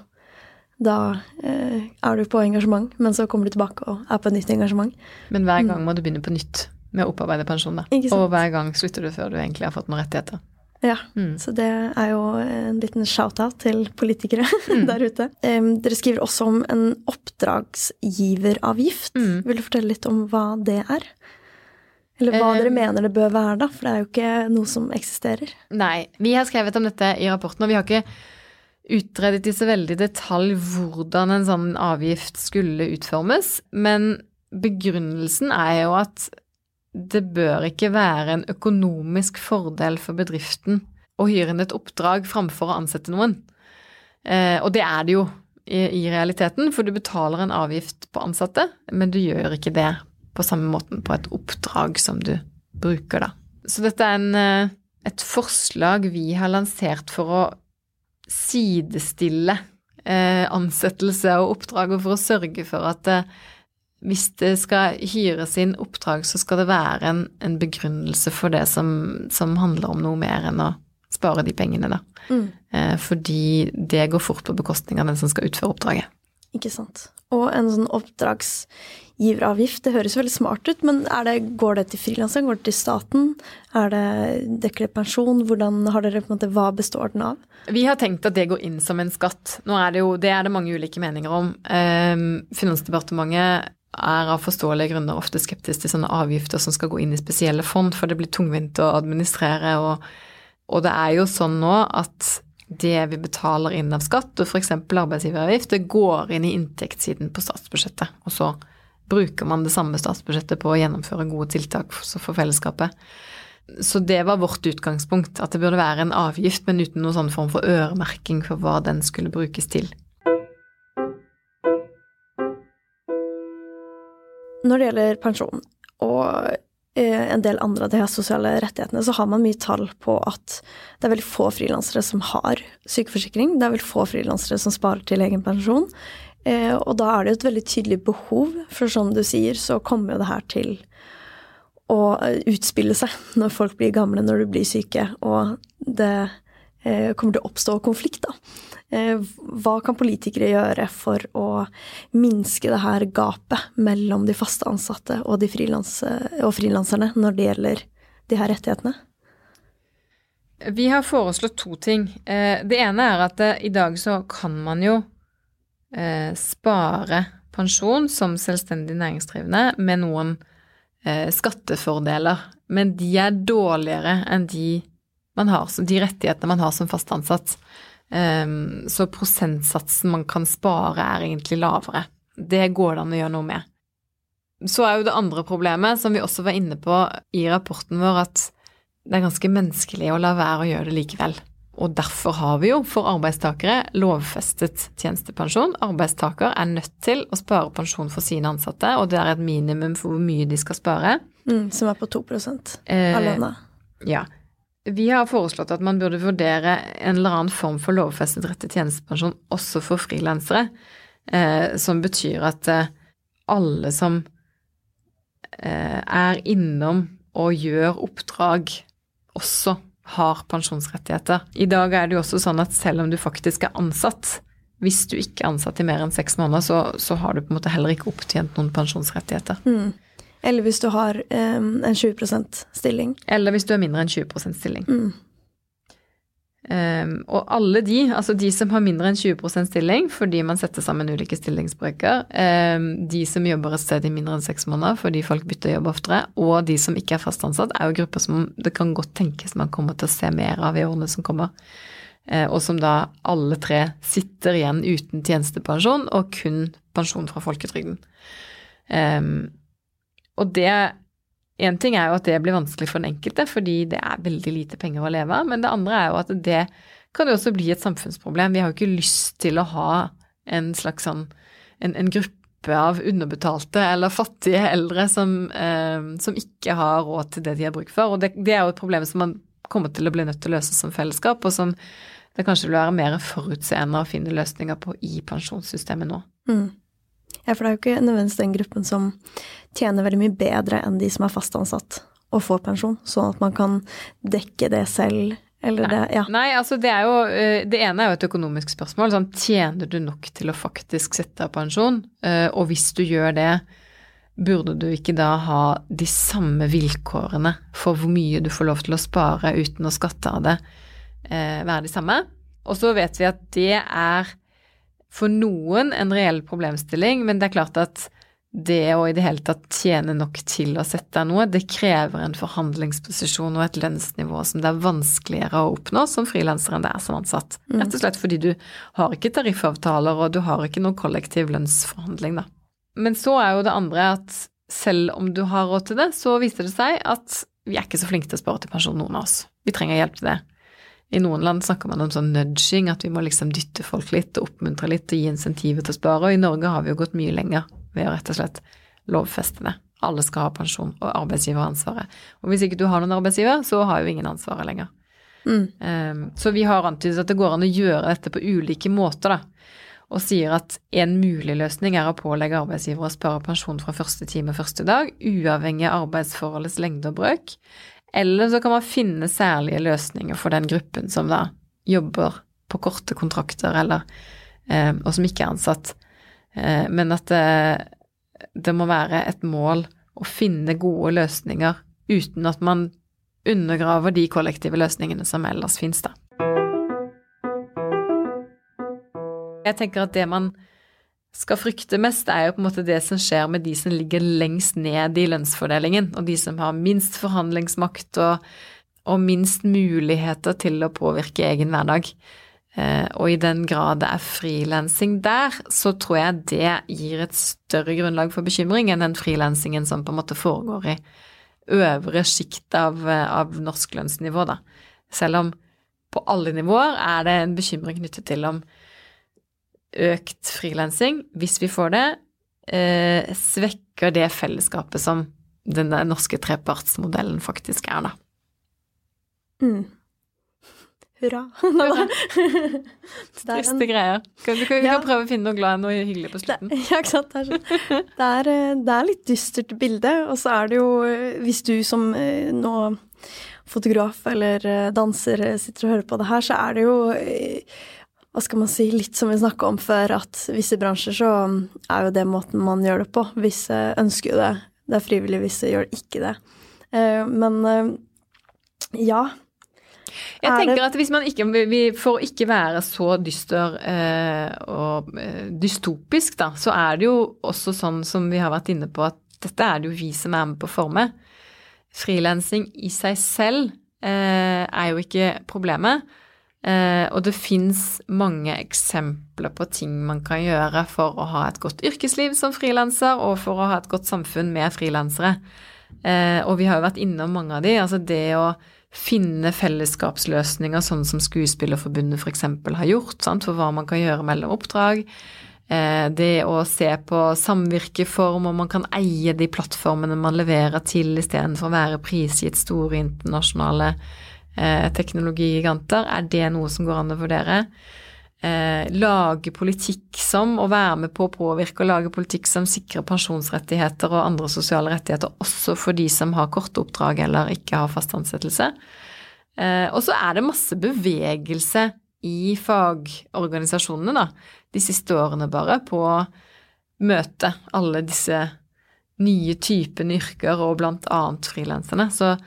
da eh, er du på engasjement, men så kommer du tilbake og er på et nytt engasjement. Men hver gang mm. må du begynne på nytt med å opparbeide pensjon, da. Og hver gang slutter du før du egentlig har fått noen rettigheter. Ja, mm. så det er jo en liten shout-out til politikere mm. der ute. Um, dere skriver også om en oppdragsgiveravgift. Mm. Vil du fortelle litt om hva det er? Eller hva dere mener det bør være, da, for det er jo ikke noe som eksisterer. Nei. Vi har skrevet om dette i rapporten, og vi har ikke utredet i så veldig detalj hvordan en sånn avgift skulle utformes, men begrunnelsen er jo at det bør ikke være en økonomisk fordel for bedriften å hyre inn et oppdrag framfor å ansette noen. Eh, og det er det jo i, i realiteten, for du betaler en avgift på ansatte, men du gjør ikke det på samme måten på et oppdrag som du bruker, da. Så dette er en, eh, et forslag vi har lansert for å sidestille eh, ansettelse og oppdrag, og for å sørge for at eh, hvis det skal hyres inn oppdrag, så skal det være en, en begrunnelse for det som, som, handler om noe mer enn å spare de pengene, da. Mm. Eh, fordi det går fort på bekostning av den som skal utføre oppdraget. Ikke sant. Og en sånn oppdragsgiveravgift, det høres veldig smart ut, men det, går det til frilanseren, går det til staten? Er det Dekker det pensjon? Hvordan har dere på en måte, Hva består den av? Vi har tenkt at det går inn som en skatt. Nå er det jo det er det mange ulike meninger om. Um, Finansdepartementet er av forståelige grunner ofte skeptisk til sånne avgifter som skal gå inn i spesielle fond, for det blir tungvint å administrere. Og, og det er jo sånn nå at det vi betaler inn av skatt, og f.eks. arbeidsgiveravgift, det går inn i inntektssiden på statsbudsjettet. Og så bruker man det samme statsbudsjettet på å gjennomføre gode tiltak for fellesskapet. Så det var vårt utgangspunkt, at det burde være en avgift, men uten noen sånn form for øremerking for hva den skulle brukes til. Når det gjelder pensjon, og Eh, en del andre av de her sosiale rettighetene, så har man mye tall på at det er veldig få frilansere som har sykeforsikring. Det er veldig få frilansere som sparer til egen pensjon. Eh, og da er det et veldig tydelig behov, for som du sier, så kommer jo det her til å utspille seg når folk blir gamle, når du blir syke, og det eh, kommer til å oppstå konflikt, da. Eh, hva kan politikere gjøre for å minske det her gapet mellom de faste ansatte og, de og frilanserne når det gjelder de her rettighetene? Vi har foreslått to ting. Eh, det ene er at eh, i dag så kan man jo eh, spare pensjon som selvstendig næringsdrivende med noen skattefordeler, men de er dårligere enn de, har, de rettighetene man har som fast ansatt. Så prosentsatsen man kan spare, er egentlig lavere. Det går det an å gjøre noe med. Så er jo det andre problemet, som vi også var inne på i rapporten vår, at det er ganske menneskelig å la være å gjøre det likevel. Og derfor har vi jo for arbeidstakere lovfestet tjenestepensjon. Arbeidstaker er nødt til å spare pensjon for sine ansatte, og det er et minimum for hvor mye de skal spare. Mm, som er på 2 av lønna. Eh, ja. Vi har foreslått at man burde vurdere en eller annen form for lovfestet rett til tjenestepensjon også for frilansere, eh, som betyr at eh, alle som eh, er innom og gjør oppdrag også har pensjonsrettigheter. I dag er det jo også sånn at selv om du faktisk er ansatt, hvis du ikke er ansatt i mer enn seks måneder, så, så har du på en måte heller ikke opptjent noen pensjonsrettigheter. Mm. Eller hvis du har um, en 20% stilling. Eller hvis du er mindre enn 20% stilling. Mm. Um, og alle de, altså de som har mindre enn 20% stilling fordi man setter sammen ulike stillingsbrøker, um, de som jobber et sted i mindre enn seks måneder fordi folk bytter jobb oftere, og de som ikke er fast ansatt, er jo grupper som det kan godt tenkes man kommer til å se mer av i årene som kommer. Uh, og som da alle tre sitter igjen uten tjenestepensjon og kun pensjon fra folketrygden. Um, og det Én ting er jo at det blir vanskelig for den enkelte, fordi det er veldig lite penger å leve av. Men det andre er jo at det kan jo også bli et samfunnsproblem. Vi har jo ikke lyst til å ha en slags sånn en, en gruppe av underbetalte eller fattige eldre som, eh, som, ikke har råd til det de har bruk for. Og det, det, er jo et problem som man kommer til å bli nødt til å løse som fellesskap, og som det kanskje vil være mer forutseende å finne løsninger på i pensjonssystemet nå. Mm. Ja, for det er jo ikke nødvendigvis den gruppen som tjener veldig mye bedre enn de som er fast ansatt og får pensjon, sånn at man kan dekke det selv. Eller Nei. det, ja. Nei, altså det er jo eh, Det ene er jo et økonomisk spørsmål. Sånn, tjener du nok til å faktisk sette av pensjon? Eh, og hvis du gjør det, burde du ikke da ha de samme vilkårene for hvor mye du får lov til å spare uten å skatte av det, eh, være de samme? Og så vet vi at det er for noen en reell problemstilling, men det er klart at det å i det hele tatt tjene nok til å sette noe, det krever en forhandlingsposisjon og et lønnsnivå som det er vanskeligere å oppnå som frilanser enn det er som ansatt. Mm. Rett og slett fordi du har ikke tariffavtaler og du har ikke noen kollektiv lønnsforhandling, da. Men så er jo det andre at selv om du har råd til det, så viser det seg at vi er ikke så flinke til å spare til pensjon, noen av oss. Vi trenger hjelp til det. I noen land snakker man om sånn nudging, at vi må liksom dytte folk litt og oppmuntre litt og gi insentiver til å spare, og i Norge har vi jo gått mye lenger ved å rett og slett lovfeste det. Alle skal ha pensjon, og arbeidsgiveransvaret. Og hvis ikke du har noen arbeidsgiver, så har jo ingen ansvaret lenger. Mm. Um, så vi har antydet at det går an å gjøre dette på ulike måter, da. Og sier at en mulig løsning er å pålegge arbeidsgiver å spare pensjon fra første time første dag, uavhengig av arbeidsforholdets lengde og brøk, eller så kan man finne særlige løsninger for den gruppen som da jobber på korte kontrakter, eller eh, og som ikke er ansatt. Eh, men at det, det, må være et mål å finne gode løsninger uten at man undergraver de kollektive løsningene som ellers finnes, da. Jeg tenker at det man skal frykte mest, er jo på en måte det som skjer med de som ligger lengst ned i lønnsfordelingen, og de som har minst forhandlingsmakt og, og minst muligheter til å påvirke egen hverdag. Eh, og i den grad det er frilansing der, så tror jeg det gir et større grunnlag for bekymring enn den frilansingen som på en måte foregår i øvre sjikt av, av norsk lønnsnivå, da. Selv om på alle nivåer er det en bekymring knyttet til om økt frilansing, hvis vi får det, eh, svekker det fellesskapet som den norske trepartsmodellen faktisk er, da. Mm. Hurra. Triste greier. Kan, du kan, ja. prøve å finne noe glad noe hyggelig på slutten. Det, ja, ikke sant. Det er, sånn. det, er, eh, det er, litt dystert bilde. Og så er det jo, eh, hvis du som eh, nå fotograf eller danser sitter og hører på det her, så er det jo hva skal man si, litt som vi snakka om før, at visse bransjer så er jo det måten man gjør det på. Visse ønsker jo det. Det er frivillig, visse gjør ikke det. Eh, men eh, ja. Jeg Er tenker at hvis man ikke, vi, For å ikke være så dyster eh, og eh, dystopisk, da, så er det jo også sånn som vi har vært inne på, at dette er det jo vi som er med på å forme. Frilansing i seg selv eh, er jo ikke problemet. Eh, og det fins mange eksempler på ting man kan gjøre for å ha et godt yrkesliv som frilanser, og for å ha et godt samfunn med frilansere. Eh, og vi har jo vært innom mange av de. Altså det å finne fellesskapsløsninger, sånn som Skuespillerforbundet f.eks. har gjort, sant, for hva man kan gjøre mellom oppdrag. Eh, det å se på samvirkeform, om man kan eie de plattformene man leverer til, istedenfor å være prisgitt store internasjonale eh, teknologigiganter. Er det noe som går an å vurdere? Eh, lage politikk som, og være med på å påvirke og lage politikk som sikrer pensjonsrettigheter og andre sosiale rettigheter, også for de som har korte oppdrag eller ikke har fast ansettelse. Eh, og så er det masse bevegelse i fagorganisasjonene, da, de siste årene bare, på å møte alle disse nye typene yrker, og blant annet frilanserne. Så eh,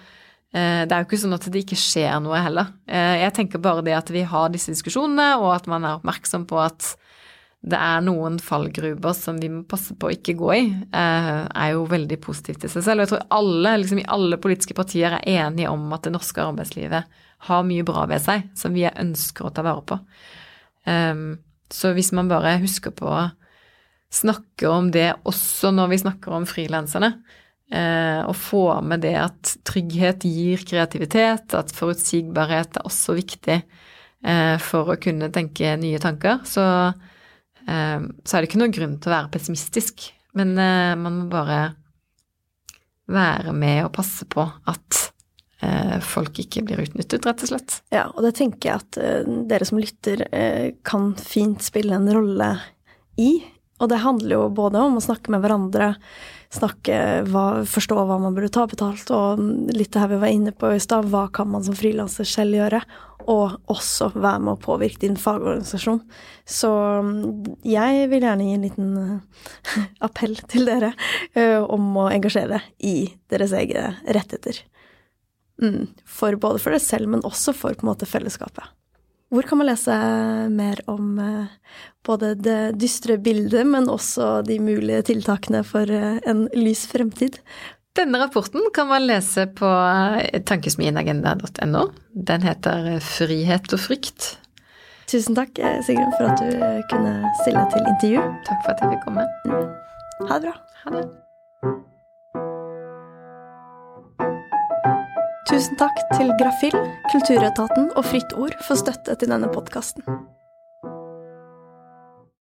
det er jo ikke sånn at det ikke skjer noe heller. Eh, jeg tenker bare det at vi har disse diskusjonene, og at man er oppmerksom på at det er noen fallgruber som vi må passe på å ikke gå i, eh, er jo veldig positivt i seg selv. Og jeg tror alle, liksom i alle politiske partier er enige om at det norske arbeidslivet har mye bra ved seg som vi ønsker å ta vare på. Så hvis man bare husker på å snakke om det også når vi snakker om frilanserne, eh, og få med det at trygghet gir kreativitet, at forutsigbarhet er også viktig eh, for å kunne tenke nye tanker, så, eh, så er det ikke noen grunn til å være pessimistisk. Men eh, man må bare være med og passe på at eh, folk ikke blir utnyttet, rett og slett. Ja, og det tenker jeg at eh, dere som lytter eh, kan fint spille en rolle i. Og det handler jo både om å snakke med hverandre, snakke, hva, forstå hva man burde ta betalt, og litt det her vi var inne på i stad, hva kan man som frilanser selv gjøre? Og også være med å påvirke din fagorganisasjon. Så mm, jeg vil gjerne gi en liten appell til dere eh, om å engasjere i deres egne rettigheter. Mm, for både for deg selv, men også for på en måte fellesskapet. Hvor kan man lese mer om eh, både det dystre bildet, men også de mulige tiltakene for eh, en lys fremtid? Denne rapporten kan man lese på eh, tankesmienagenda.no. Den heter Frihet og frykt. Tusen takk, Sigrun, for at du kunne stille til intervju. Takk for at jeg fikk komme. Ha det bra. Ha det. Tusen takk til Grafill, Kulturetaten og Fritt Ord for støtte til denne podkasten.